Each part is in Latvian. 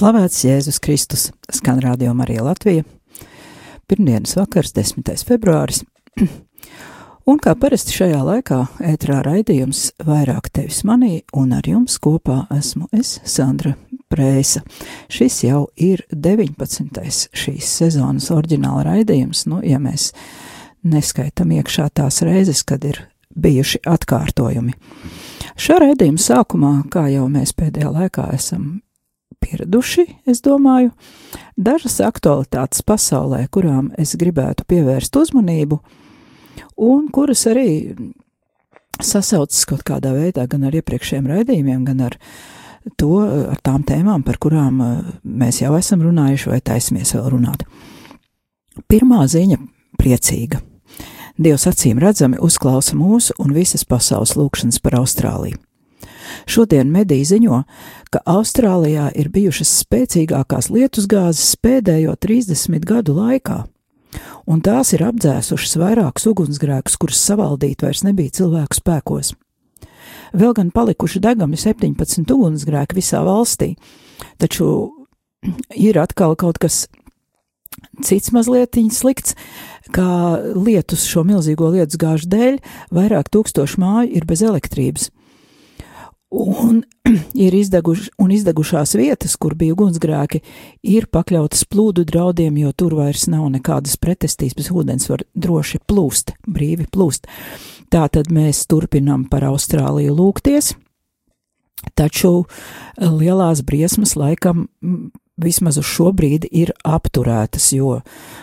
slavēts Jēzus Kristus, skan radio Marija Latvija. Pirmdienas vakars, 10. februāris. Un kā parasti šajā laikā ētrā raidījums vairāk tevis manī, un ar jums kopā esmu es, Sandra Prēsa. Šis jau ir 19. šīs sezonas oriģināla raidījums, nu, ja mēs neskaitam iekšā tās reizes, kad ir bijuši atkārtojumi. Šā raidījuma sākumā, kā jau mēs pēdējā laikā esam pieraduši, es domāju, dažas aktualitātes pasaulē, kurām es gribētu pievērst uzmanību, un kuras arī sasaucas kaut kādā veidā gan ar iepriekšējiem raidījumiem, gan ar to, ar tām tēmām, par kurām eh, mēs jau esam runājuši vai taisamies vēl runāt. Pirmā ziņa - priecīga. Dievs acīm redzami uzklausa mūsu un visas pasaules lūgšanas par Austrāliju. Šodien mediji ziņo, ka Austrālijā ir bijušas spēcīgākās lietusgāzes pēdējo 30 gadu laikā, un tās ir apdzēsušas vairākus ugunsgrēkus, kurus savaldīt vairs nebija cilvēku spēkos. Vēl gan palikuši degami 17 ugunsgrēki visā valstī, taču ir atkal kaut kas cits mazliet slikts, kā lietus šo milzīgo lietusgāžu dēļ vairāk tūkstošu māju ir bez elektrības. Un ir izdeguši, un izdegušās vietas, kur bija ugunsgrēki, ir pakļautas plūdu draudiem, jo tur vairs nav nekādas pretestības. Ūdens var droši plūst, brīvi plūst. Tā tad mēs turpinām par Austrāliju lūgties, taču lielās briesmas laikam vismaz uz šo brīdi ir apturētas, jo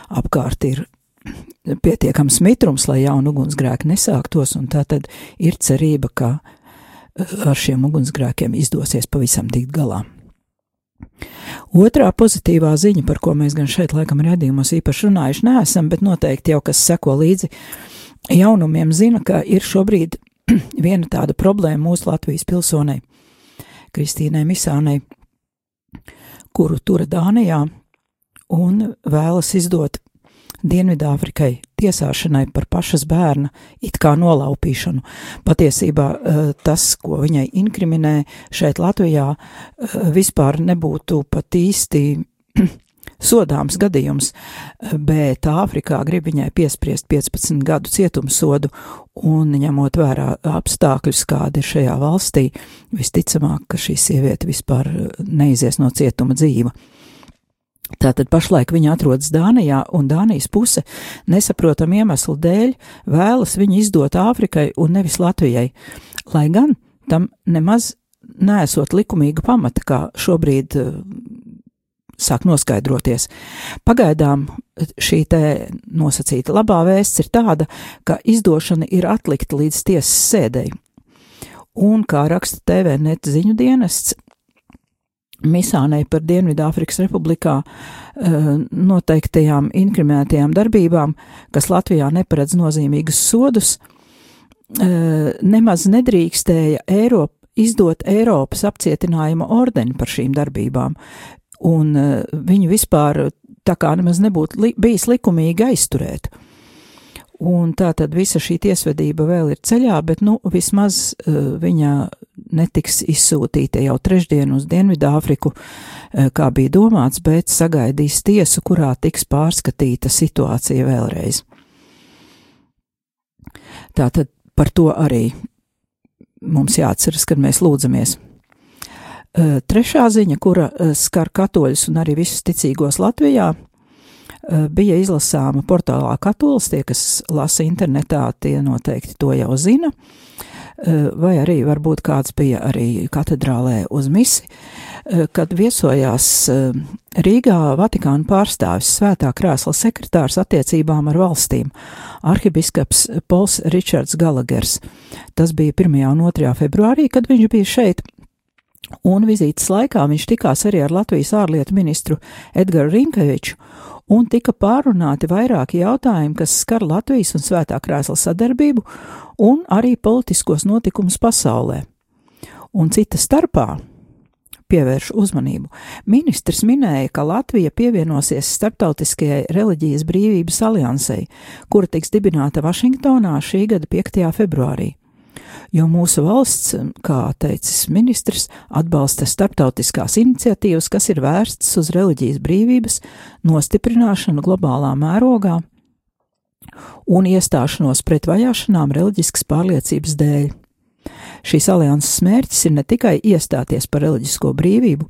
apkārt ir pietiekams mitrums, lai jaunu ugunsgrēku nesāktos, un tā tad ir cerība, ka ar šiem ugunsgrēkiem izdosies pavisam tikt galā. Otrā pozitīvā ziņa, par ko mēs gan šeit laikam redzījumos īpaši runājuši neesam, bet noteikti jau kas seko līdzi jaunumiem zina, ka ir šobrīd viena tāda problēma mūsu Latvijas pilsonei, Kristīnai Misānei, kuru tura Dānijā un vēlas izdot Dienvidāfrikai tiesāšanai par pašas bērna it kā nolaupīšanu. Patiesībā eh, tas, ko viņai inkriminē šeit Latvijā, eh, vispār nebūtu pat īsti sodāms gadījums, bet Āfrikā grib viņai piespriest 15 gadu cietumsodu, un ņemot vērā apstākļus, kādi ir šajā valstī, visticamāk, ka šī sieviete vispār neizies no cietuma dzīva. Tātad pašlaik viņa atrodas Dānijā, un Dānijas puse nesaprotam iemeslu dēļ vēlas viņu izdot Āfrikai un nevis Latvijai, lai gan tam nemaz nesot likumīga pamata, kā šobrīd uh, sāk noskaidroties. Pagaidām šī te nosacīta labā vēsts ir tāda, ka izdošana ir atlikta līdz tiesas sēdēji. Un, kā raksta TV net ziņu dienests, Misānei par Dienvidāfrikas republikā uh, noteiktajām inkriminētajām darbībām, kas Latvijā neparedz nozīmīgus sodus, uh, nemaz nedrīkstēja Eiropa, izdot Eiropas apcietinājuma ordeni par šīm darbībām, un uh, viņu vispār tā kā nemaz nebūtu li bijis likumīgi aizturēt. Un tā tad visa šī tiesvedība vēl ir ceļā, bet, nu, vismaz uh, viņa netiks izsūtīta jau trešdien uz Dienvidāfriku, uh, kā bija domāts, bet sagaidīs tiesu, kurā tiks pārskatīta situācija vēlreiz. Tātad par to arī mums jāatceras, kad mēs lūdzamies. Uh, trešā ziņa, kura uh, skar katoļus un arī visus ticīgos Latvijā, bija izlasāma portālā Katolis, tie, kas lasa internetā, tie noteikti to jau zina, vai arī varbūt kāds bija arī katedrālē uz misi, kad viesojās Rīgā Vatikāna pārstāvis svētā krēsla sekretārs attiecībām ar valstīm, arhibiskaps Pols Ričards Galagers. Tas bija 1. un 2. februārī, kad viņš bija šeit, Un vizītes laikā viņš tikās arī ar Latvijas ārlietu ministru Edgars Rinkeviču, un tika pārunāti vairāki jautājumi, kas skar Latvijas un Svētā krēsla sadarbību un arī politiskos notikumus pasaulē. Un cita starpā pievērš uzmanību. Ministrs minēja, ka Latvija pievienosies Startautiskajai reliģijas brīvības aliansei, kura tiks dibināta Vašingtonā šī gada 5. februārī jo mūsu valsts, kā teicis ministrs, atbalsta starptautiskās iniciatīvas, kas ir vērstas uz reliģijas brīvības nostiprināšanu globālā mērogā un iestāšanos pret vajāšanām reliģiskas pārliecības dēļ. Šīs alianses mērķis ir ne tikai iestāties par reliģisko brīvību,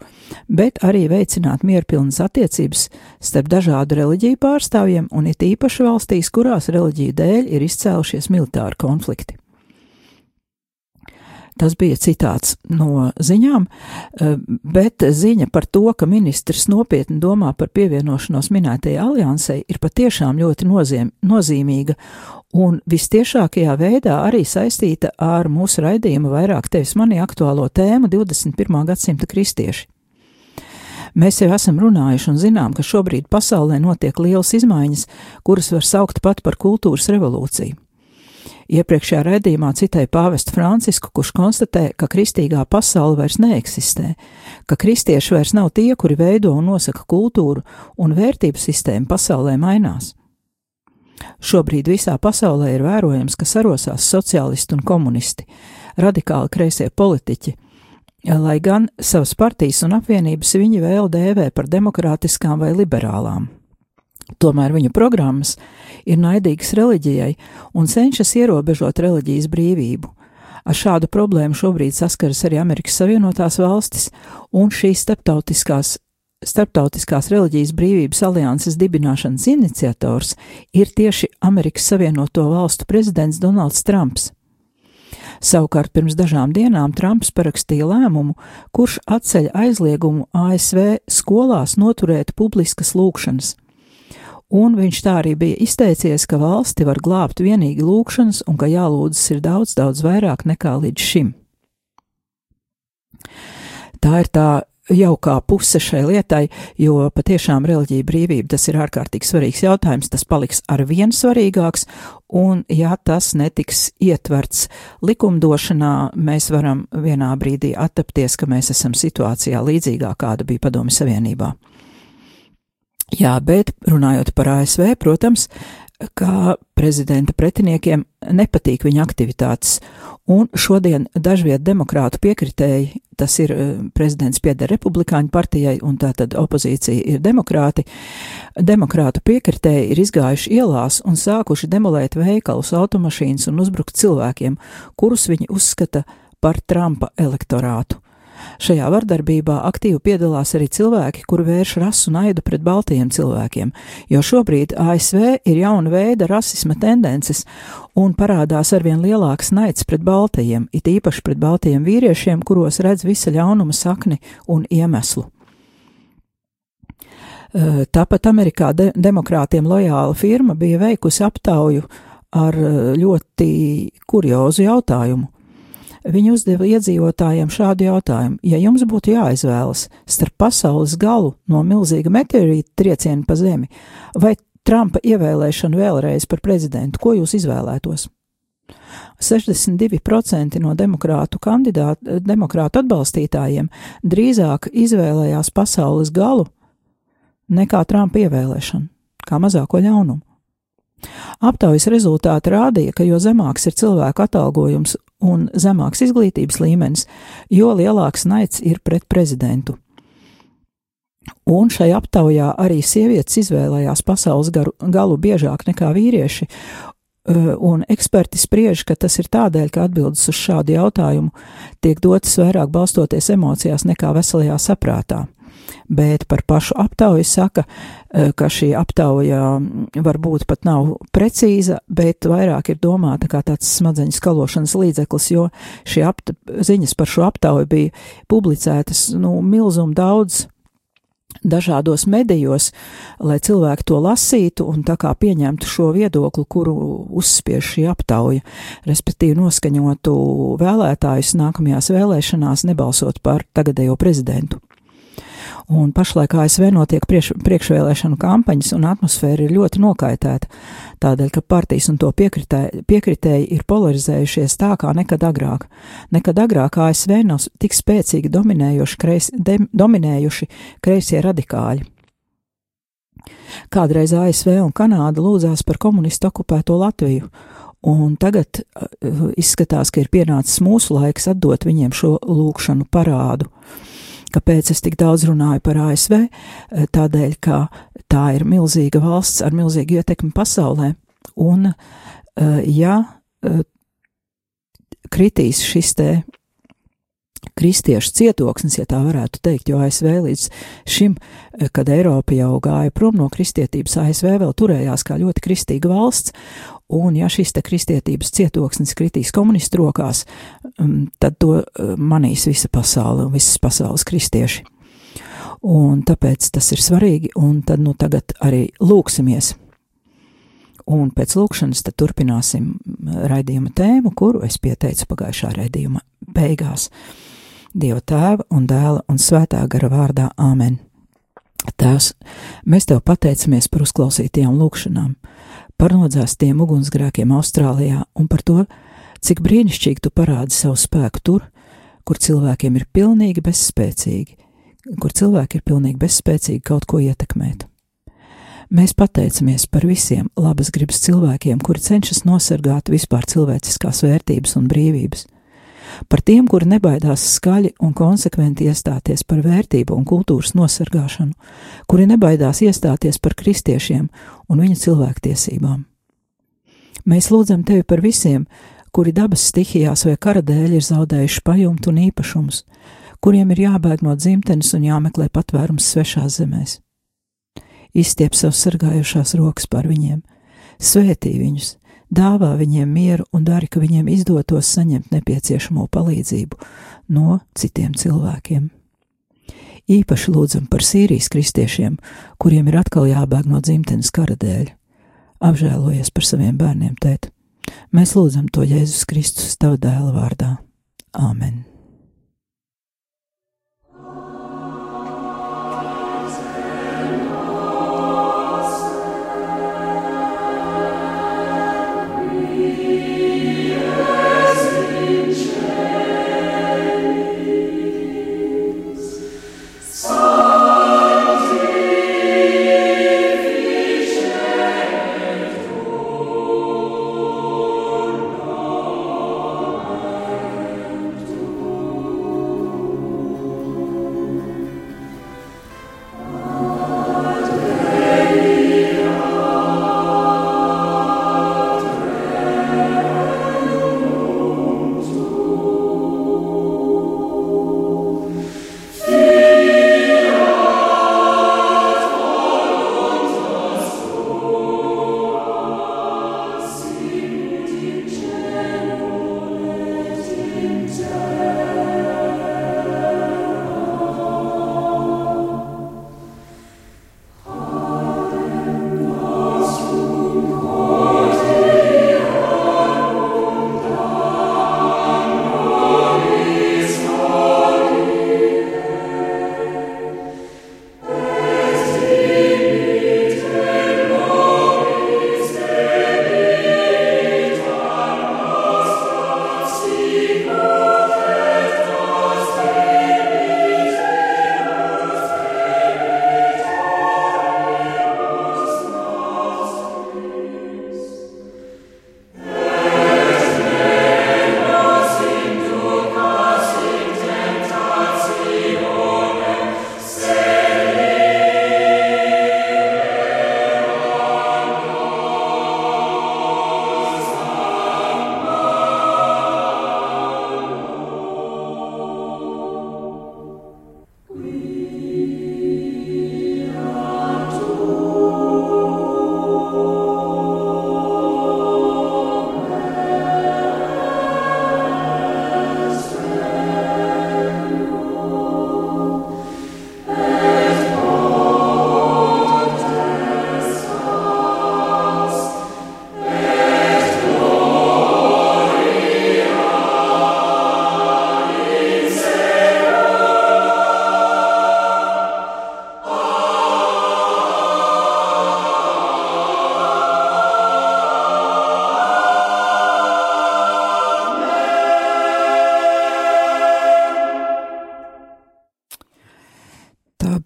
bet arī veicināt mierpilnas attiecības starp dažādu reliģiju pārstāvjiem un it īpaši valstīs, kurās reliģiju dēļ ir izcēlušies militāri konflikti. Tas bija citāts no ziņām, eh, bet ziņa par to, ka ministrs nopietni domā par pievienošanos minētajai aliansei, ir patiešām ļoti nozīm, nozīmīga un vistiešākajā veidā arī saistīta ar mūsu raidījumu vairāk tevis mani aktuālo tēmu 21. gadsimta kristieši. Mēs jau esam runājuši un zinām, ka šobrīd pasaulē notiek lielas izmaiņas, kuras var saukt pat par kultūras revolūciju. Iepriekšējā raidījumā citēja pāvestu Francisku, kurš konstatē, ka kristīgā pasaule vairs neeksistē, ka kristieši vairs nav tie, kuri veido un nosaka kultūru, un vērtību sistēma pasaulē mainās. Šobrīd visā pasaulē ir vērojams, ka sarosās sociālisti un komunisti, radikāli kreisie politiķi, lai gan savas partijas un apvienības viņi vēl dēvē par demokrātiskām vai liberālām. Tomēr viņu programmas ir naidīgas reliģijai un cenšas ierobežot reliģijas brīvību. Ar šādu problēmu šobrīd saskaras arī Amerikas Savienotās valstis, un šīs starptautiskās, starptautiskās reliģijas brīvības alianses dibināšanas iniciators ir tieši Amerikas Savienoto valstu prezidents Donalds Trumps. Savukārt pirms dažām dienām Trumps parakstīja lēmumu, kurš atceļ aizliegumu ASV skolās noturēt publiskas lūkšanas un viņš tā arī bija izteicies, ka valsti var glābt vienīgi lūkšanas un ka jālūdzas ir daudz, daudz vairāk nekā līdz šim. Tā ir tā jaukā puse šai lietai, jo patiešām reliģija brīvība tas ir ārkārtīgi svarīgs jautājums, tas paliks ar vien svarīgāks, un ja tas netiks ietverts likumdošanā, mēs varam vienā brīdī attapties, ka mēs esam situācijā līdzīgā, kāda bija Padomi Savienībā. Jā, bet runājot par ASV, protams, ka prezidenta pretiniekiem nepatīk viņa aktivitātes, un šodien dažviet demokrātu piekritēji, tas ir eh, prezidents pieder republikāņu partijai, un tātad opozīcija ir demokrāti, demokrātu piekritēji ir izgājuši ielās un sākuši demolēt veikalus, automašīnas un uzbrukt cilvēkiem, kurus viņi uzskata par Trumpa elektorātu. Šajā vardarbībā aktīvi piedalās arī cilvēki, kuri vērš rasu naidu pret baltajiem cilvēkiem, jo šobrīd ASV ir jauna veida rasisma tendences un parādās arvien lielāks naids pret baltajiem, it īpaši pret baltajiem vīriešiem, kuros redz visa ļaunuma sakni un iemeslu. Tāpat Amerikā de demokrātiem lojāla firma bija veikusi aptauju ar ļoti kuriozu jautājumu Viņi uzdeva iedzīvotājiem šādu jautājumu: Ja jums būtu jāizvēlas starp pasaules galu no milzīga meteorīta trieciena pa zemi vai Trumpa ievēlēšanu vēlreiz par prezidentu, ko jūs izvēlētos? 62% no demokrātu, demokrātu atbalstītājiem drīzāk izvēlējās pasaules galu nekā Trumpa ievēlēšanu, kā mazāko ļaunumu. Aptaujas rezultāti rādīja, ka jo zemāks ir cilvēku atalgojums un zemāks izglītības līmenis, jo lielāks naids ir pret prezidentu. Un šai aptaujā arī sievietes izvēlējās pasaules garu, galu biežāk nekā vīrieši, un eksperti spriež, ka tas ir tādēļ, ka atbildes uz šādu jautājumu tiek dotas vairāk balstoties emocijās nekā veselajā saprātā. Bet par pašu aptauju saka, eh, ka šī aptauja varbūt pat nav precīza, bet vairāk ir domāta kā tāds smadzeņu skalošanas līdzeklis, jo šī apt, ziņas par šo aptauju bija publicētas, nu, milzum daudz dažādos medijos, lai cilvēki to lasītu un tā kā pieņemtu šo viedokli, kuru uzspiež šī aptauja, respektīvi noskaņotu vēlētājus nākamajās vēlēšanās nebalsot par tagadējo prezidentu. Un pašlaik ASV notiek priekš, priekšvēlēšanu kampaņas, un atmosfēra ir ļoti nokaitēta, tādēļ, ka partijas un to piekritēji, piekritēji ir polarizējušies tā kā nekad agrāk. Nekad agrāk ASV nav tik spēcīgi dominējuši, kreis, de, dominējuši kreisie radikāļi. Kādreiz ASV un Kanāda lūdzās par komunistu okupēto Latviju, un tagad uh, izskatās, ka ir pienācis mūsu laiks atdot viņiem šo lūkšanu parādu. Kāpēc es tik daudz runāju par ASV? Eh, tādēļ, ka tā ir milzīga valsts ar milzīgu ietekmi pasaulē, un eh, ja eh, kritīs šis te kristiešu cietoksnis, ja tā varētu teikt, jo ASV līdz šim, kad Eiropa jau gāja prom no kristietības, ASV vēl turējās kā ļoti kristīga valsts, Un, ja šis kristietības cietoksnis kritīs komunistu rokās, um, tad to uh, manīs visa pasaule un visas pasaules kristieši. Un tāpēc tas ir svarīgi, un tad nu tagad arī lūksimies. Un pēc lūkšanas tad turpināsim uh, raidījuma tēmu, kuru es pieteicu pagājušā raidījuma beigās. Dieva tēva un dēla un svētā gara vārdā Āmen. Tēvs, mēs tev pateicamies par uzklausītajām lūkšanām par nodzēstiem ugunsgrēkiem Austrālijā un par to, cik brīnišķīgi tu parādi savu spēku tur, kur cilvēkiem ir pilnīgi bezspēcīgi, kur cilvēki ir pilnīgi bezspēcīgi kaut ko ietekmēt. Mēs pateicamies par visiem labas gribas cilvēkiem, kuri cenšas nosargāt vispār cilvēciskās vērtības un brīvības par tiem, kuri nebaidās skaļi un konsekventi iestāties par vērtību un kultūras nosargāšanu, kuri nebaidās iestāties par kristiešiem un viņu cilvēktiesībām. Mēs lūdzam tevi par visiem, kuri dabas stihijās vai kara dēļ ir zaudējuši pajumtu un īpašumus, kuriem ir jābēg no dzimtenes un jāmeklē patvērums svešās zemēs. Izstiep savus sargājušās rokas par viņiem, svētī viņus, dāvā viņiem mieru un dari, ka viņiem izdotos saņemt nepieciešamo palīdzību no citiem cilvēkiem. Īpaši lūdzam par Sīrijas kristiešiem, kuriem ir atkal jābēg no dzimtenes kara dēļ. Apžēlojies par saviem bērniem, tēt. Mēs lūdzam to Jēzus Kristus tava dēla vārdā. Āmen!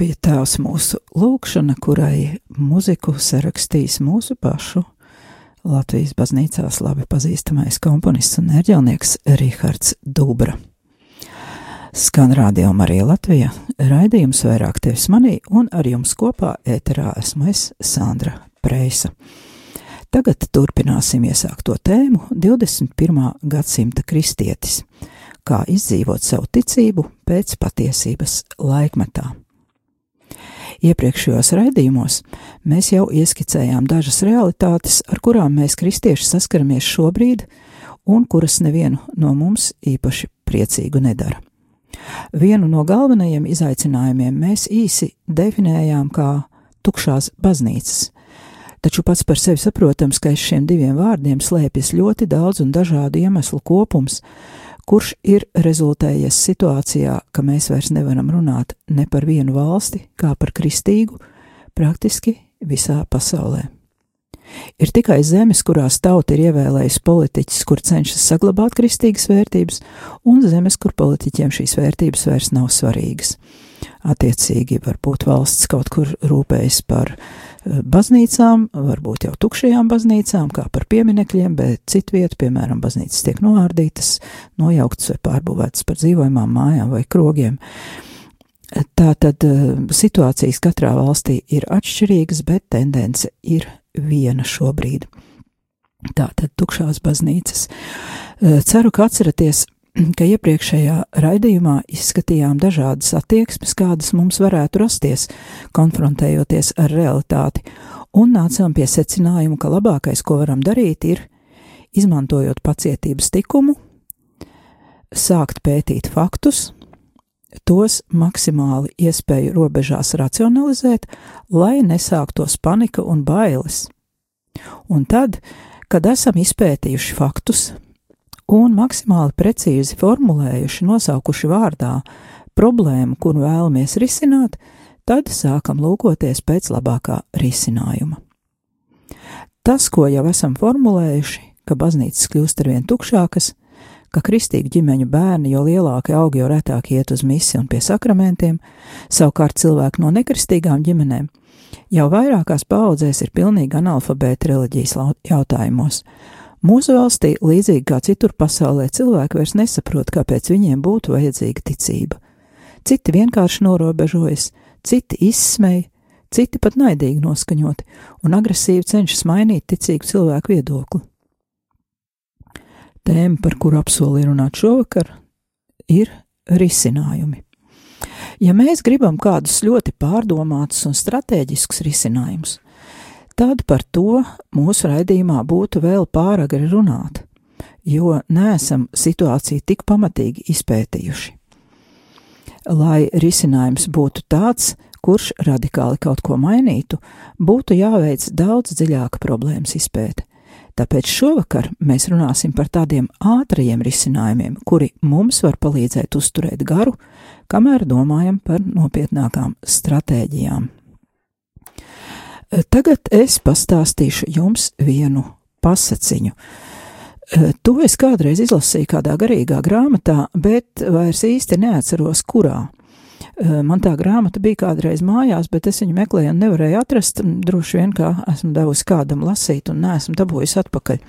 Bija tēvs mūsu lūkšana, kurai muziku sarakstījis mūsu pašu Latvijas baznīcās labi pazīstamais komponists un ērģelnieks Rihards Dubra. Skan radio Marija Latvija, raidījums vairāk tevis manī, un ar jums kopā ēterā esmu es, Sandra Preisa. Tagad turpināsim iesākto tēmu 21. gadsimta kristietis - kā izdzīvot savu ticību pēc patiesības laikmetā. Iepriekšējos raidījumos mēs jau ieskicējām dažas realitātes, ar kurām mēs kristieši saskaramies šobrīd, un kuras nevienu no mums īpaši priecīgu nedara. Vienu no galvenajiem izaicinājumiem mēs īsi definējām kā tukšās baznīcas, taču pats par sevi saprotams, ka aiz šiem diviem vārdiem slēpjas ļoti daudz un dažādu iemeslu kopums, kurš ir rezultējies situācijā, ka mēs vairs nevaram runāt ne par vienu valsti, kā par kristīgu, praktiski visā pasaulē. Ir tikai zemes, kurās tauta ir ievēlējusi politiķus, kur cenšas saglabāt kristīgas vērtības, un zemes, kur politiķiem šīs vērtības vairs nav svarīgas. Attiecīgi, varbūt valsts kaut kur rūpējas par uh, baznīcām, varbūt jau tukšajām baznīcām, kā par pieminekļiem, bet citviet, piemēram, baznīcas tiek noārdītas, nojauktas vai pārbūvētas par dzīvojamām mājām vai krogiem. Tā tad eh, situācijas katrā valstī ir atšķirīgas, bet tendence ir viena šobrīd. Tā tad tukšās baznīcas. Eh, ceru, ka atceraties ka iepriekšējā raidījumā izskatījām dažādas attieksmes, kādas mums varētu rasties, konfrontējoties ar realitāti, un nācām pie secinājuma, ka labākais, ko varam darīt, ir, izmantojot pacietības tikumu, sākt pētīt faktus, tos maksimāli iespēju robežās racionalizēt, lai nesāktos panika un bailes. Un tad, kad esam izpētījuši faktus, un maksimāli precīzi formulējuši, nosaukuši vārdā problēmu, kuru vēlamies risināt, tad sākam lūkoties pēc labākā risinājuma. Tas, ko jau esam formulējuši, ka baznīcas kļūst arvien tukšākas, ka kristīgu ģimeņu bērni jo lielāki aug, jo retāk iet uz misi un pie sakramentiem, savukārt cilvēki no nekristīgām ģimenēm jau vairākās paudzēs ir pilnīgi analfabēti reliģijas jautājumos, Mūsu valstī, līdzīgi kā citur pasaulē, cilvēki vairs nesaprot, kāpēc viņiem būtu vajadzīga ticība. Citi vienkārši norobežojas, citi izsmēja, citi pat naidīgi noskaņoti un agresīvi cenšas mainīt ticīgu cilvēku viedokli. Tēma, par kuru apsolīju runāt šovakar, ir risinājumi. Ja mēs gribam kādus ļoti pārdomātus un strateģiskus risinājumus, tad par to mūsu raidījumā būtu vēl pāragri runāt, jo neesam situāciju tik pamatīgi izpētījuši. Lai risinājums būtu tāds, kurš radikāli kaut ko mainītu, būtu jāveic daudz dziļāka problēmas izpēte. Tāpēc šovakar mēs runāsim par tādiem ātriem risinājumiem, kuri mums var palīdzēt uzturēt garu, kamēr domājam par nopietnākām stratēģijām. Tagad es pastāstīšu jums vienu pasaciņu. Eh, to es kādreiz izlasīju kādā garīgā grāmatā, bet vairs īsti neatceros, kurā. Eh, man tā grāmata bija kādreiz mājās, bet es viņu meklēju un nevarēju atrast. Droši vien, kā esmu devusi kādam lasīt un neesmu dabūjusi atpakaļ.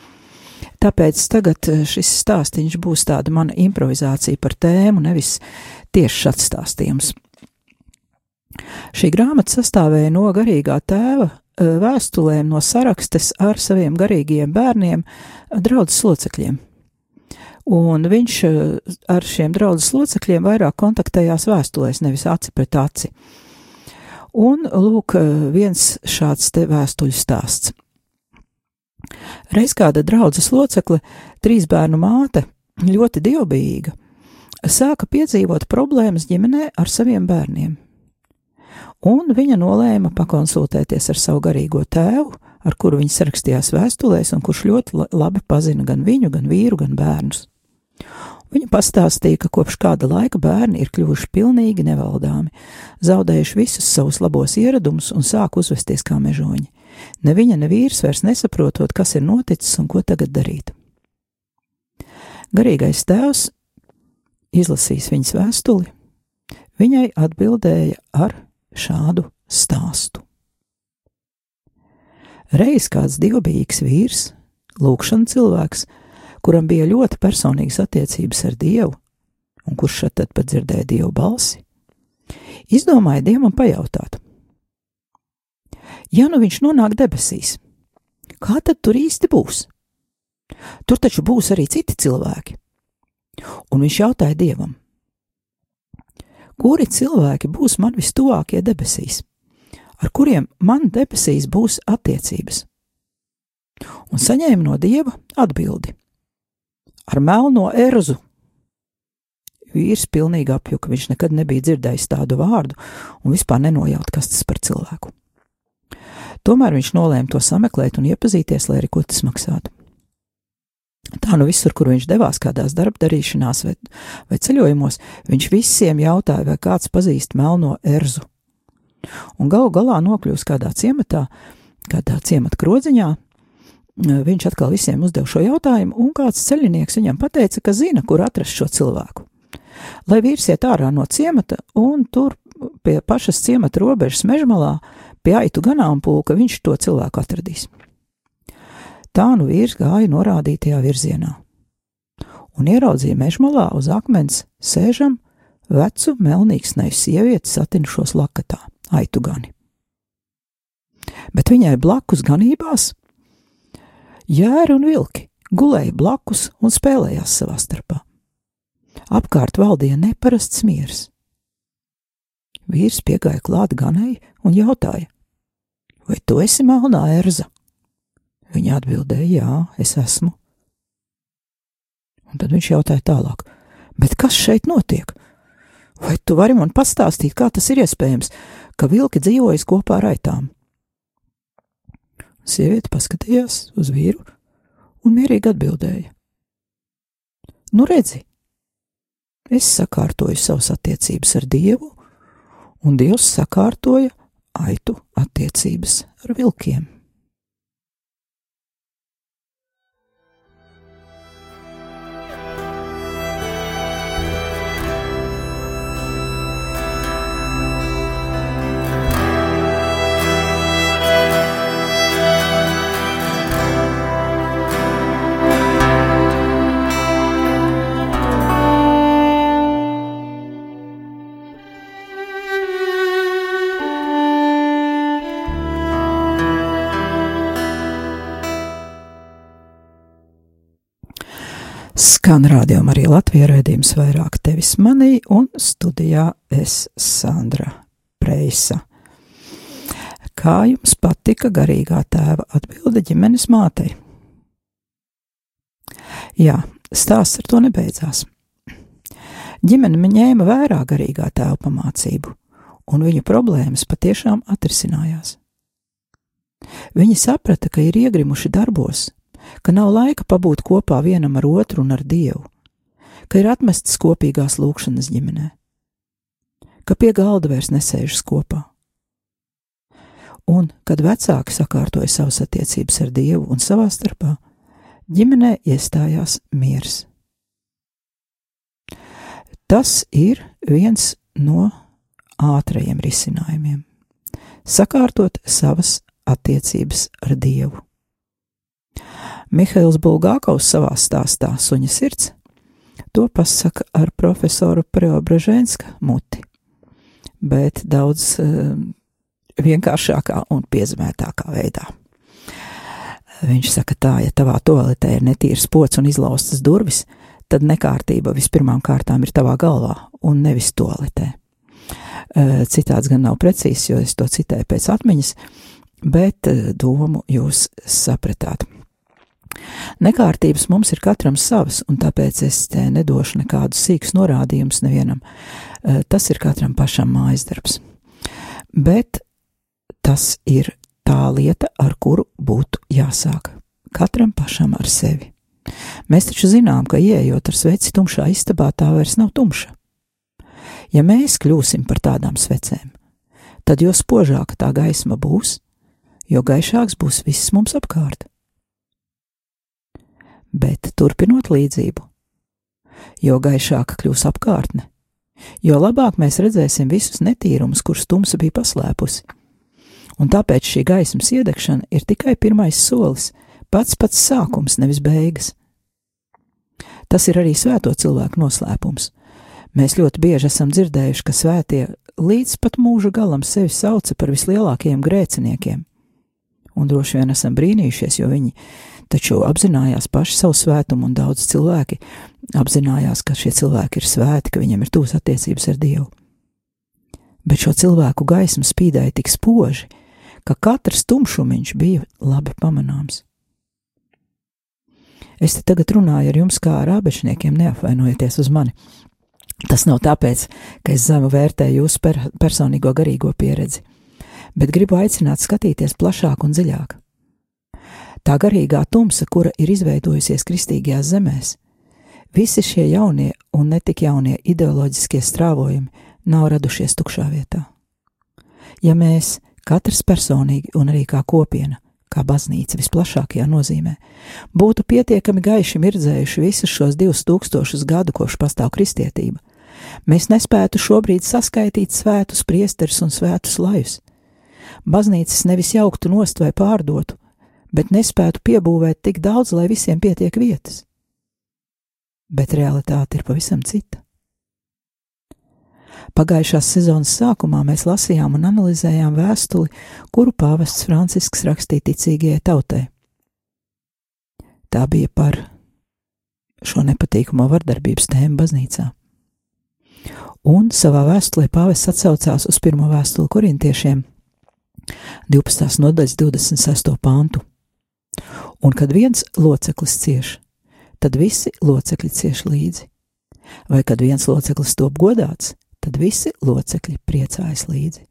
Tāpēc tagad eh, šis stāstīns būs tāda mana improvizācija par tēmu, nevis tieši atstāstījums. Šī grāmata sastāvēja no garīgā tēva e, vēstulēm no sarakstes ar saviem garīgajiem bērniem, draudzes locekļiem. Un viņš e, ar šiem draudzes locekļiem vairāk kontaktējās vēstulēs, nevis aci pret aci. Un lūk, e, viens šāds te vēstuļu stāsts. Reiz kāda draudzes locekle, trīs bērnu māte, ļoti dievbijīga, sāka piedzīvot problēmas ģimenē ar saviem bērniem un viņa nolēma pakonsultēties ar savu garīgo tēvu, ar kuru viņa sarakstījās vēstulēs, un kurš ļoti labi pazina gan viņu, gan vīru, gan bērnus. Viņa pastāstīja, ka kopš kāda laika bērni ir kļuvuši pilnīgi nevaldāmi, zaudējuši visus savus labos ieradumus un sāk uzvesties kā mežoņi. Ne viņa, ne vīrs vairs nesaprotot, kas ir noticis un ko tagad darīt. Garīgais tēvs izlasīs viņas vēstuli, viņai atbildēja ar šādu stāstu. Reiz kāds dievbijīgs vīrs, lūkšana cilvēks, kuram bija ļoti personīgas attiecības ar Dievu, un kurš šeit tad pat dzirdēja Dievu balsi, izdomāja Dievam pajautāt: Ja nu viņš nonāk debesīs, kā tad tur īsti būs? Tur taču būs arī citi cilvēki. Un viņš jautāja Dievam: Kuri cilvēki būs man vistuvākie debesīs? ar kuriem man debesīs būs attiecības. Un saņēma no dieva atbildi ar melno erzu. Vīrs pilnīgi apjuka, viņš nekad nebija dzirdējis tādu vārdu un vispār nenojaut, kas tas par cilvēku. Tomēr viņš nolēma to sameklēt un iepazīties, lai arī ko tas maksātu. Tā nu visur, kur viņš devās, kādās darbdarīšanās vai, vai ceļojumos, viņš visiem jautāja, vai kāds pazīst melno erzu un galu galā nokļūst kādā ciematā, kādā ciemata krodziņā. Viņš atkal visiem uzdeva šo jautājumu, un kāds ceļinieks viņam teica, ka zina, kur atrast šo cilvēku. Lai vīrs iet ārā no ciemata, un tur pie pašas ciemata robežas mežmalā, pie aitu ganāmpulka, viņš to cilvēku atradīs. Tā nu vīrs gāja norādītajā virzienā, un ieraudzīja mežmalā uz akmens sēžam vecu melnīgsnēju sievieti satinušos lakatā aitu gani. Bet viņai blakus ganībās jēri un vilki gulēja blakus un spēlējās savā starpā. Apkārt valdīja neparasts miers. Vīrs piegāja klāt ganai un jautāja: Vai tu esi melnā erza? Viņa atbildēja: Jā, es esmu. Un tad viņš jautāja tālāk: Bet kas šeit notiek? Vai tu vari man pastāstīt, kā tas ir iespējams? ka vilki dzīvojas kopā ar aitām. Sieviete paskatījās uz vīru un mierīgi atbildēja: Nu, redzi, es sakārtoju savas attiecības ar Dievu, un Dievs sakārtoja aitu attiecības ar vilkiem. Skan rādījumā arī Latvijas raidījums vairāk tevis manī un studijā es Sandra Preisa. Kā jums patika garīgā tēva atbilde ģimenes mātei? Jā, stāsts ar to nebeidzās. Ģimene ņēma vērā garīgā tēva pamācību, un viņu problēmas patiešām atrisinājās. Viņi saprata, ka ir iegrimuši darbos, ka nav laika pabūt kopā vienam ar otru un ar Dievu, ka ir atmestas kopīgās lūkšanas ģimenē, ka pie galda vairs nesēžas kopā. Un, kad vecāki sakārtoja savas attiecības ar Dievu un savā starpā, ģimenē iestājās miers. Tas ir viens no ātrajiem risinājumiem - sakārtot savas attiecības ar Dievu. Mihails Bulgākovs savā stāstā Suņa sirds to pasaka ar profesoru Preobraženska muti, bet daudz uh, vienkāršākā un piezemētākā veidā. Viņš saka tā, ja tavā toaletē ir netīrs pots un izlaustas durvis, tad nekārtība vispirmām kārtām ir tavā galvā un nevis toaletē. Uh, citāts gan nav precīzs, jo es to citēju pēc atmiņas, bet uh, domu jūs sapratāt. Nekārtības mums ir katram savas, un tāpēc es te nedošu nekādus sīkus norādījumus nevienam. Eh, tas ir katram pašam mājas darbs. Bet tas ir tā lieta, ar kuru būtu jāsāk. Katram pašam ar sevi. Mēs taču zinām, ka ieejot ar sveci tumšā istabā, tā vairs nav tumša. Ja mēs kļūsim par tādām svecēm, tad jo spožāka tā gaisma būs, jo gaišāks būs viss mums apkārt bet turpinot līdzību. Jo gaišāka kļūs apkārtne, jo labāk mēs redzēsim visus netīrumus, kurus tumsa bija paslēpusi. Un tāpēc šī gaismas iedegšana ir tikai pirmais solis, pats pats sākums, nevis beigas. Tas ir arī svēto cilvēku noslēpums. Mēs ļoti bieži esam dzirdējuši, ka svētie līdz pat mūža galam sevi sauca par vislielākajiem grēciniekiem. Un droši vien esam brīnījušies, jo viņi taču apzinājās paši savu svētumu, un daudz cilvēki apzinājās, ka šie cilvēki ir svēti, ka viņiem ir tūs attiecības ar Dievu. Bet šo cilvēku gaisma spīdēja tik spoži, ka katrs tumšumiņš bija labi pamanāms. Es te tagad runāju ar jums kā ar ābešniekiem, neapvainojieties uz mani. Tas nav tāpēc, ka es zemu vērtēju jūsu per personīgo garīgo pieredzi, bet gribu aicināt skatīties plašāk un dziļāk. Tā garīgā tumsa, kura ir izveidojusies kristīgajās zemēs, visi šie jaunie un netik jaunie ideoloģiskie strāvojumi nav radušies tukšā vietā. Ja mēs, katrs personīgi un arī kā kopiena, kā baznīca visplašākajā nozīmē, būtu pietiekami gaiši mirdzējuši visus šos divus tūkstošus gadu, kopš pastāv kristietība, mēs nespētu šobrīd saskaitīt svētus priesterus un svētus lajus. Baznīcas nevis jauktu nost vai pārdotu, bet nespētu piebūvēt tik daudz, lai visiem pietiek vietas. Bet realitāte ir pavisam cita. Pagājušās sezonas sākumā mēs lasījām un analizējām vēstuli, kuru pāvests Francisks rakstīja ticīgajai tautai. Tā bija par šo nepatīkamo vardarbības tēmu baznīcā. Un savā vēstulē pāvests atsaucās uz pirmo vēstuli korintiešiem, 12. nodaļas 26. pantu. Un kad viens loceklis cieš, tad visi locekļi cieš līdzi. Vai kad viens loceklis top godāts, tad visi locekļi priecājas līdzi.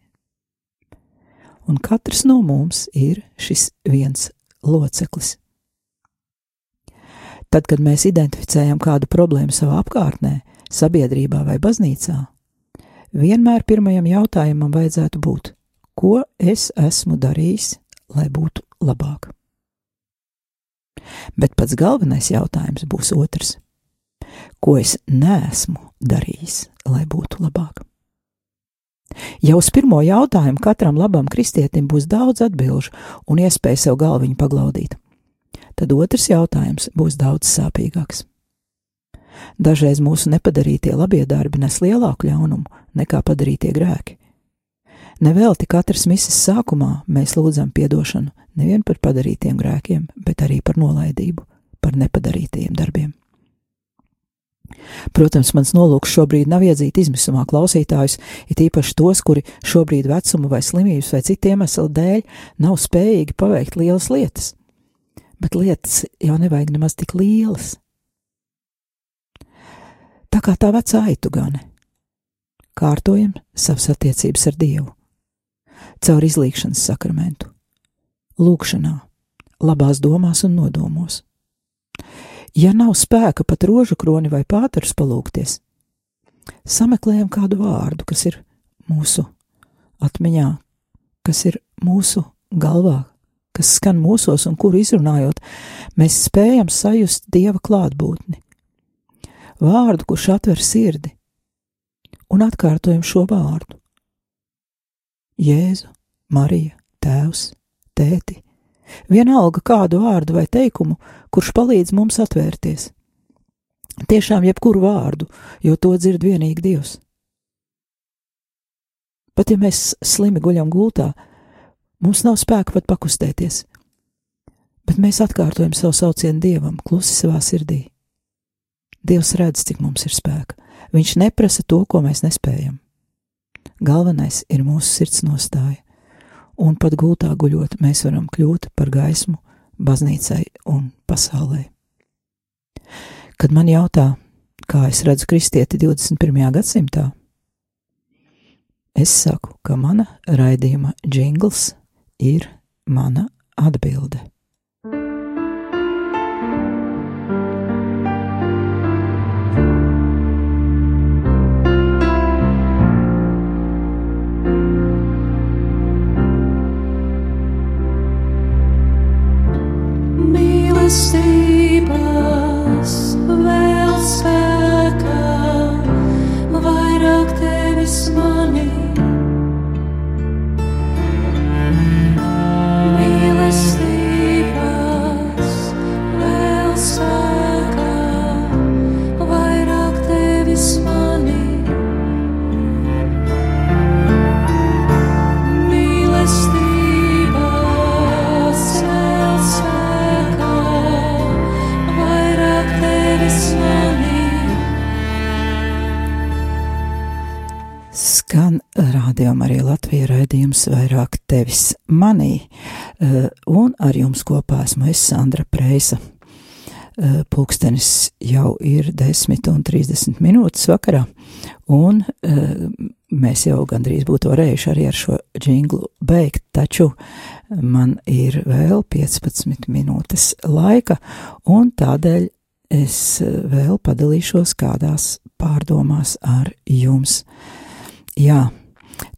Un katrs no mums ir šis viens loceklis. Tad, kad mēs identificējam kādu problēmu savā apkārtnē, sabiedrībā vai baznīcā, vienmēr pirmajam jautājumam vajadzētu būt, ko es esmu darījis, lai būtu labāk. Bet pats galvenais jautājums būs otrs. Ko es neesmu darījis, lai būtu labāk? Jau uz pirmo jautājumu katram labam kristietim būs daudz atbilžu un iespēja sev galviņu paglaudīt. Tad otrs jautājums būs daudz sāpīgāks. Dažreiz mūsu nepadarītie labie darbi nes lielāku ļaunumu nekā padarītie grēki. Nevelti katras misijas sākumā mēs lūdzam atdošanu nevien par padarītiem grēkiem, bet arī par nolaidību, par nepadarītajiem darbiem. Protams, mans nolūks šobrīd nav iedzīt izmisumā klausītājus, it īpaši tos, kuri šobrīd vecuma vai slimības vai citu iemeslu dēļ nav spējīgi paveikt lielas lietas. Bet lietas jau nevajag nemaz tik lielas. Tā kā tā vecā aitu gane. Kārtojam savas attiecības ar Dievu caur izlīkšanas sakramentu, lūkšanā, labās domās un nodomos. Ja nav spēka pat rožu kroni vai pāterus palūkties, sameklējam kādu vārdu, kas ir mūsu atmiņā, kas ir mūsu galvā, kas skan mūsos un kuru izrunājot, mēs spējam sajust Dieva klātbūtni. Vārdu, kurš atver sirdi, un atkārtojam šo vārdu. Jēzu, Marija, Tēvs, Tēti. Vienalga kādu vārdu vai teikumu, kurš palīdz mums atvērties. Tiešām jebkuru vārdu, jo to dzird vienīgi Dievs. Pat ja mēs slimi guļam gultā, mums nav spēka pat pakustēties, bet mēs atkārtojam savu saucienu Dievam, klusi savā sirdī. Dievs redz, cik mums ir spēka. Viņš neprasa to, ko mēs nespējam. Galvenais ir mūsu sirds nostāja, un pat gultā guļot, mēs varam kļūt par gaismu baznīcai un pasaulē. Kad man jautā, kā es redzu kristieti 21. gadsimtā, es saku, ka mana raidījuma jingls ir mana atbilde. Mīlestības rādījumā arī Latvijas raidījums vairāk tevis manī, eh, un ar jums kopā esmu es Sandra Preisa. Eh, pulkstenis jau ir 10 un 30 minūtes vakarā, un eh, mēs jau gandrīz būtu varējuši arī ar šo džinglu beigt, taču man ir vēl 15 minūtes laika, un tādēļ es vēl padalīšos kādās pārdomās ar jums. Jā,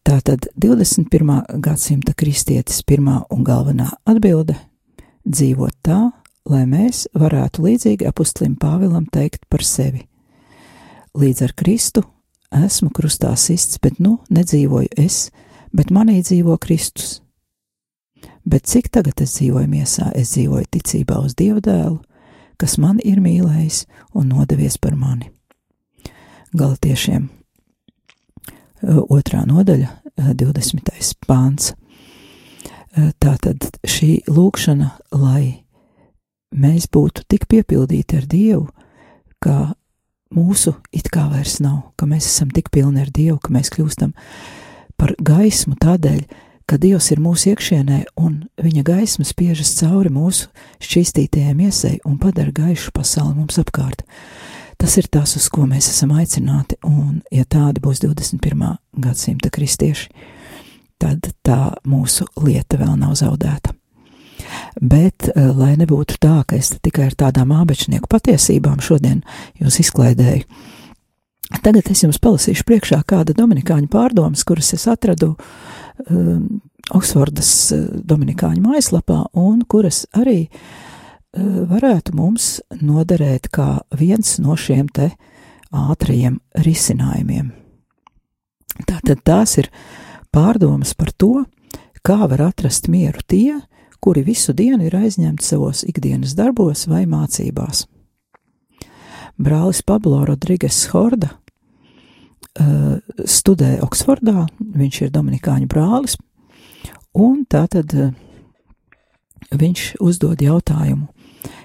tā tad 21. gadsimta kristietis pirmā un galvenā atbilde - dzīvot tā, lai mēs varētu līdzīgi apustlim Pāvilam teikt par sevi. Līdz ar Kristu esmu krustā sists, bet nu nedzīvoju es, bet manī dzīvo Kristus. Bet cik tagad es dzīvoju miesā, es dzīvoju ticībā uz Dieva dēlu, kas man ir mīlējis un nodevies par mani. Galatiešiem otrā nodaļa, 20. pāns. Tātad šī lūkšana, lai mēs būtu tik piepildīti ar Dievu, ka mūsu it kā vairs nav, ka mēs esam tik pilni ar Dievu, ka mēs kļūstam par gaismu tādēļ, ka Dievs ir mūsu iekšienē un viņa gaisma spiežas cauri mūsu šķīstītajai miesai un padara gaišu pasauli mums apkārt. Tas ir tas, uz ko mēs esam aicināti, un, ja tādi būs 21. gadsimta kristieši, tad tā mūsu lieta vēl nav zaudēta. Bet, eh, lai nebūtu tā, ka es tikai ar tādām ābečnieku patiesībām šodien jūs izklaidēju, tagad es jums palasīšu priekšā kāda dominikāņu pārdomas, kuras es atradu um, Oksfordas eh, dominikāņu mājaslapā un kuras arī uh, varētu mums noderēt kā viens no šiem te ātrajiem risinājumiem. Tātad tās ir pārdomas par to, kā var atrast mieru tie, kuri visu dienu ir aizņemti savos ikdienas darbos vai mācībās. Brālis Pablo Rodrīgas Horda uh, studē Oksfordā, viņš ir Dominikāņu brālis, un tātad uh, viņš uzdod jautājumu,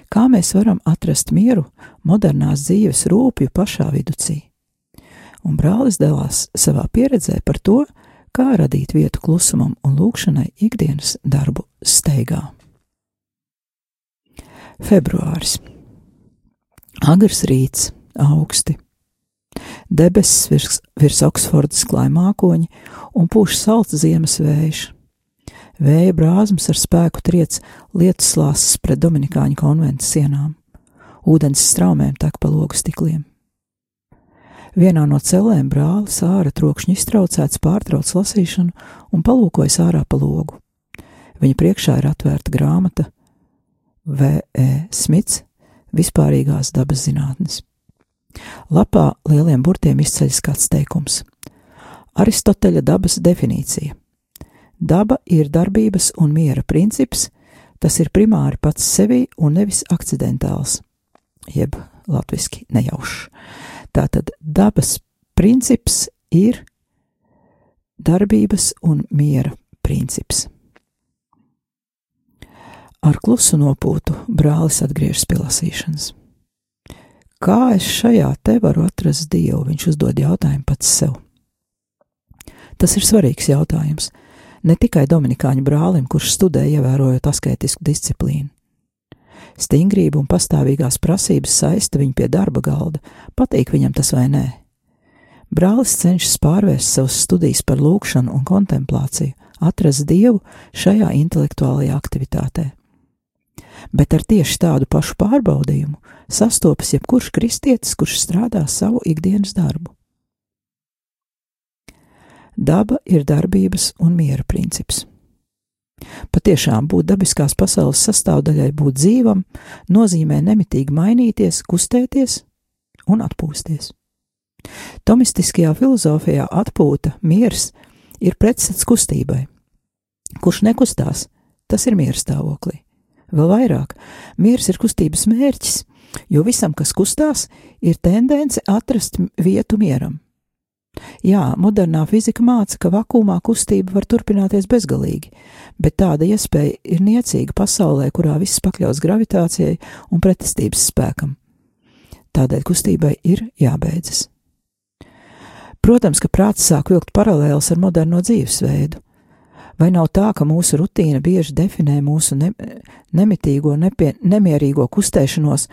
Kā mēs varam atrast mieru modernās dzīves rūpju pašā viducī? Un brālis dalās savā pieredzē par to, kā radīt vietu klusumam un lūkšanai ikdienas darbu steigā. Februāris. Agrs rīts, augsti. Debesis virs, virs Oksfordas klāja mākoņi un pūš salds ziemas vējš. Vēja brāzmas ar spēku triec lietus slāsas pret Dominikāņu konventu sienām. Ūdens straumēm tek pa logu stikliem. Vienā no celēm brālis ārā trokšņi iztraucēts pārtrauc lasīšanu un palūkojas ārā pa logu. Viņa priekšā ir atvērta grāmata V.E. Smits vispārīgās dabas zinātnes. Lapā lieliem burtiem izceļas kāds teikums - Aristoteļa dabas definīcija Daba ir darbības un miera princips, tas ir primāri pats sevī un nevis akcidentāls, jeb latviski nejaušs. Tātad dabas princips ir darbības un miera princips. Ar klusu nopūtu brālis atgriežas pie lasīšanas. Kā es šajā te varu atrast dievu? Viņš uzdod jautājumu pats sev. Tas ir svarīgs jautājums ne tikai Dominikāņu brālim, kurš studē ievērojot asketisku disciplīnu. Stingrība un pastāvīgās prasības saista viņu pie darba galda, patīk viņam tas vai nē. Brālis cenšas pārvērst savus studijas par lūkšanu un kontemplāciju, atrast dievu šajā intelektuālajā aktivitātē. Bet ar tieši tādu pašu pārbaudījumu sastopas jebkurš kristietis, kurš strādā savu ikdienas darbu. Daba ir darbības un miera princips. Patiešām būt dabiskās pasaules sastāvdaļai, būt dzīvam, nozīmē nemitīgi mainīties, kustēties un atpūsties. Tomistiskajā filozofijā atpūta, miers ir pretstats kustībai. Kurš nekustās, tas ir miera stāvoklī. Vēl vairāk, miers ir kustības mērķis, jo visam, kas kustās, ir tendence atrast vietu mieram. Jā, modernā fizika māca, ka vakumā kustība var turpināties bezgalīgi, bet tāda iespēja ir niecīga pasaulē, kurā viss pakļauts gravitācijai un pretestības spēkam. Tādēļ kustībai ir jābeidzas. Protams, ka prāts sāk vilkt paralēlus ar moderno dzīvesveidu. Vai nav tā, ka mūsu rutīna bieži definē mūsu ne, nemitīgo, nepie, nemierīgo kustēšanos,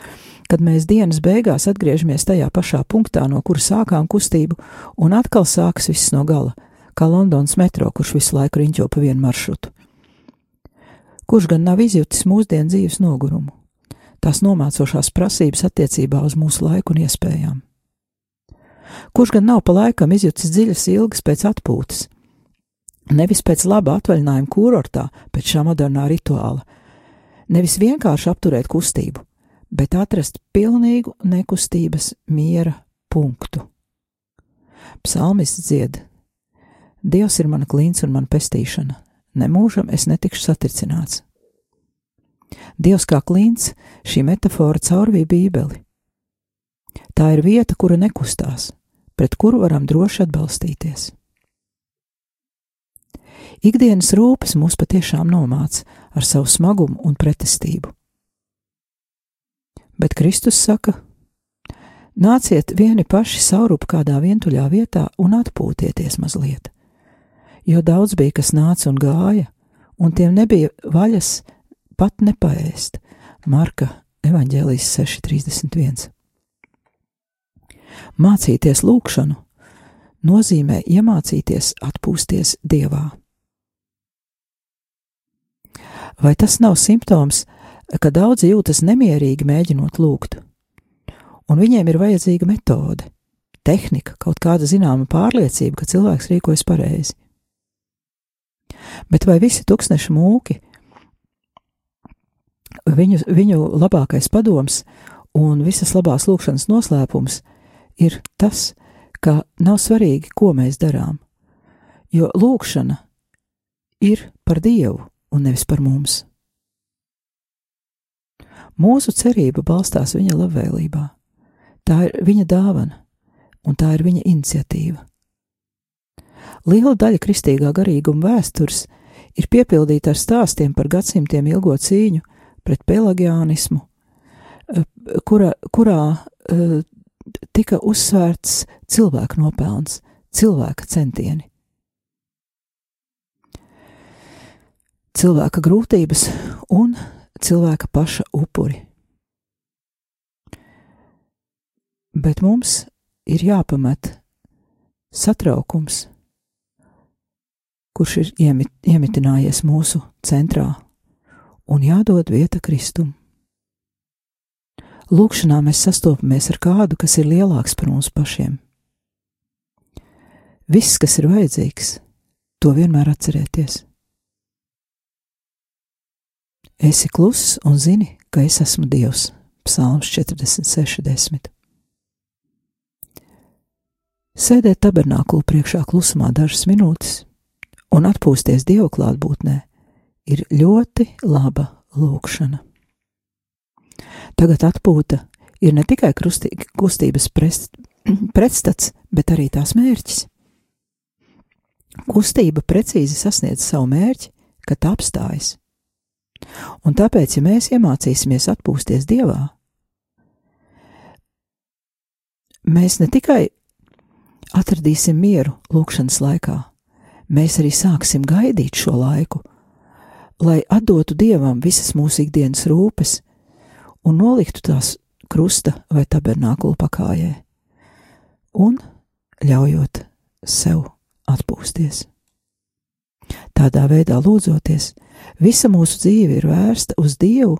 kad mēs dienas beigās atgriežamies tajā pašā punktā, no kura sākām kustību, un atkal sākas viss no gala, kā Londonas metro, kurš visu laiku riņķo pa vienu maršrutu? Kurš gan nav izjutis mūsdienu dzīves nogurumu, tās nomācošās prasības attiecībā uz mūsu laiku un iespējām? Kurš gan nav pa laikam izjutis dziļas ilgas pēc atpūtas? Nevis pēc laba atvaļinājuma kurortā, pēc šā modernā rituāla, nevis vienkārši apturēt kustību, bet atrast pilnīgu nekustības miera punktu. Psalmists dzied: Dievs ir mana klīns un mana pestīšana, nemūžam es netikšu satricināts. Dievs kā klīns, šī metāfora caurvīja Bībeli. Tā ir vieta, kura nekustās, pret kuru varam droši atbalstīties. Ikdienas rūpes mūs patiešām nomāca ar savu smagumu un pretestību. Bet Kristus saka: Nāciet vieni paši saurup kādā vientuļā vietā un atpūtieties mazliet, jo daudz bija, kas nāca un gāja, un tiem nebija vaļas pat nepaēst. Marka evaņģēlijas 6.31. Mācīties lūgšanu nozīmē iemācīties atpūsties Dievā. Vai tas nav simptoms, ka daudzi jūtas nemierīgi mēģinot lūgt? Un viņiem ir vajadzīga metode, tehnika, kaut kāda zināma pārliecība, ka cilvēks rīkojas pareizi. Bet vai visi tūkstneši mūki, viņu, viņu labākais padoms un visas labās lūkšanas noslēpums ir tas, ka nav svarīgi, ko mēs darām, jo lūkšana ir par Dievu un nevis par mums. Mūsu cerība balstās viņa labvēlībā. Tā ir viņa dāvana, un tā ir viņa iniciatīva. Liela daļa kristīgā garīguma vēstures ir piepildīta ar stāstiem par gadsimtiem ilgo cīņu pret pelagiānismu, eh, kura, kurā uh, tika uzsvērts cilvēka nopelns, cilvēka centieni. Cilvēka grūtības un cilvēka paša upuri. Bet mums ir jāpamet satraukums, kurš ir iemit, iemitinājies mūsu centrā, un jādod vieta Kristum. Lūkšanā mēs sastopamies ar kādu, kas ir lielāks par mums pašiem. Viss, kas ir vajadzīgs, to vienmēr atcerēties. Esi kluss un zini, ka es esmu Dievs. Psalms 46, 10. Sēdēt tabernāklu priekšā klusumā dažas minūtes un atpūsties Dieva klātbūtnē ir ļoti laba lūkšana. Tagad atpūta ir ne tikai krustī, kustības prest, pretstats, bet arī tās mērķis. Kustība precīzi sasniedz savu mērķi, kad tā apstājas. Un tāpēc, ja mēs iemācīsimies atpūsties Dievā, mēs ne tikai atradīsim mieru lūkšanas laikā, mēs arī sāksim gaidīt šo laiku, lai atdotu Dievam visas mūsu ikdienas rūpes un noliktu tās krusta vai tabernākulu pakājē, un ļaujot sev atpūsties. Tādā veidā lūdzoties, Visa mūsu dzīve ir vērsta uz Dievu,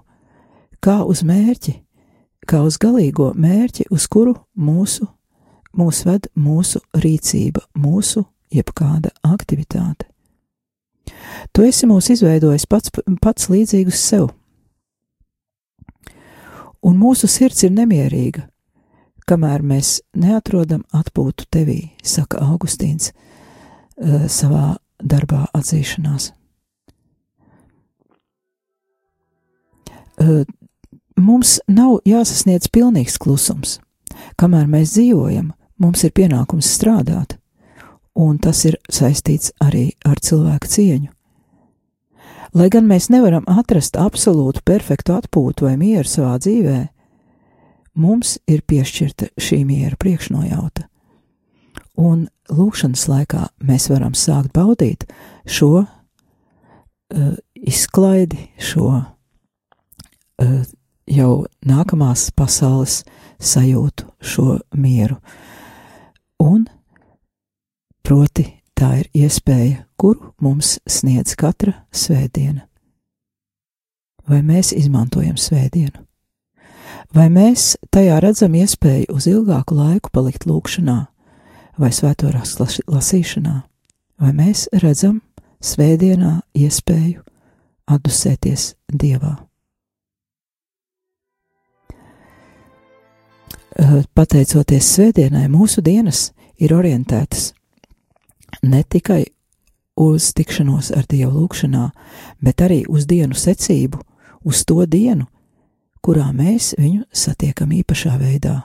kā uz mērķi, kā uz galīgo mērķi, uz kuru mūsu, mūs ved mūsu rīcība, mūsu jebkāda aktivitāte. Tu esi mūs izveidojis pats, pats līdzīgus sev. Un mūsu sirds ir nemierīga, kamēr mēs neatrodam atpūtu tevī, saka Augustīns uh, savā darbā atzīšanās. Mums nav jāsasniedz pilnīgs klusums. Kamēr mēs dzīvojam, mums ir pienākums strādāt, un tas ir saistīts arī ar cilvēku cieņu. Lai gan mēs nevaram atrast absolūtu perfektu atpūtu vai mieru savā dzīvē, mums ir piešķirta šī miera priekšnojauta. Un lūkšanas laikā mēs varam sākt baudīt šo uh, izklaidi, šo jau nākamās pasaules sajūtu, šo mieru. Un proti tā ir iespēja, kuru mums sniedz katra svētdiena. Vai mēs izmantojam svētdienu? Vai mēs tajā redzam iespēju uz ilgāku laiku palikt lūkšanā vai svēto rakstu lasīšanā, vai mēs redzam svētdienā iespēju atdusēties Dievā? Pateicoties svētdienai, mūsu dienas ir orientētas ne tikai uz tikšanos ar Dievu lūgšanā, bet arī uz dienu secību, uz to dienu, kurā mēs viņu satiekam īpašā veidā.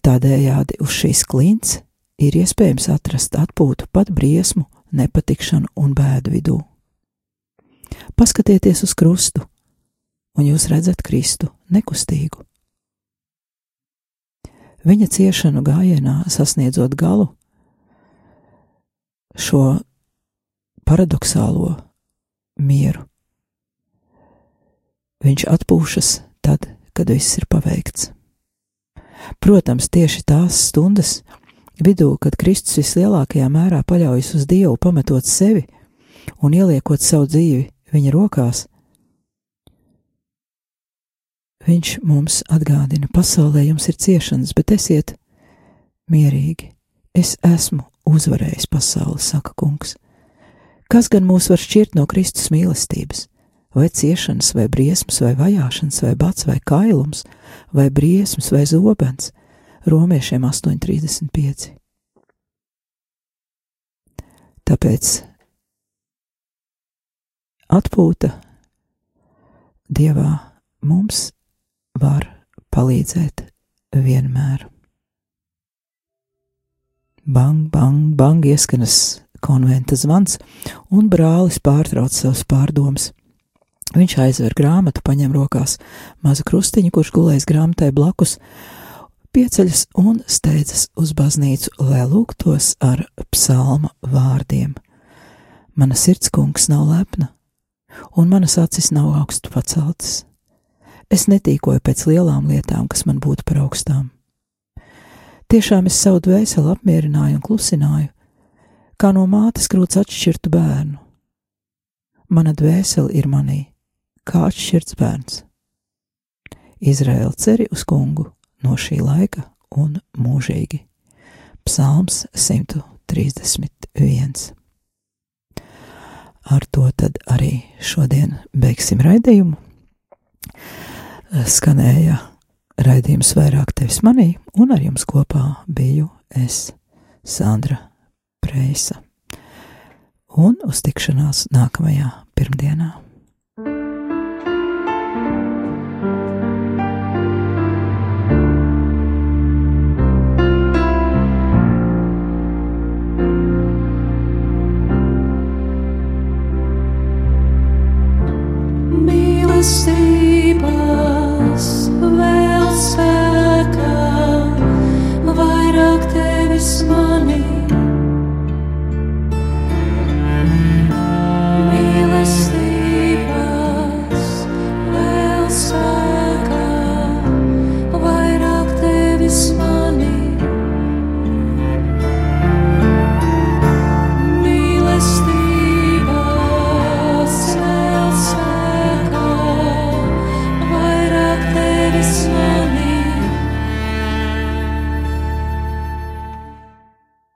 Tādējādi uz šīs klints ir iespējams atrast atpūtu pat briesmu, nepatikšanu un bēdu vidū. Paskatieties uz krustu, un jūs redzat Kristu nekustīgu. Viņa ciešanu gājienā sasniedzot galu, šo paradoxālo mieru. Viņš atpūšas tad, kad viss ir paveikts. Protams, tieši tās stundas vidū, kad Kristus vislielākajā mērā paļaujas uz Dievu, pametot sevi un ieliekot savu dzīvi viņa rokās, Viņš mums atgādina, pasaulē jums ir ciešanas, bet esiet mierīgi. Es esmu uzvarējis pasauli, saka kungs. Kas gan mūs var šķirt no Kristus mīlestības? Vai ciešanas, vai briesmas, vai vajāšanas, vai bats, vai kailums, vai briesmas, vai zobens? Romiešiem 8,35. Tāpēc atpūta Dievā mums var palīdzēt vienmēr. Bang, bang, bang ieskanas konventa zvans, un brālis pārtrauc savus pārdomas. Viņš aizver grāmatu, paņem rokās mazu krustiņu, kurš gulējas grāmatai blakus, pieceļas un steidzas uz baznīcu, lai lūgtos ar psalma vārdiem. Mana sirds kungs nav lepna, un manas acis nav augstu paceltas. Es netīkoju pēc lielām lietām, kas man būtu par augstām. Tiešām es savu dvēseli apmierināju un klusināju, kā no mātes krūts atšķirtu bērnu. Mana dvēsele ir manī, kā atšķirts bērns. Izraēla ceri uz kungu no šī laika un mūžīgi. Psalms 131. Ar to tad arī šodien beigsim raidījumu skanēja raidījums vairāk tevis manī, un ar jums kopā biju es, Sandra Preisa. Un uz tikšanās nākamajā pirmdienā.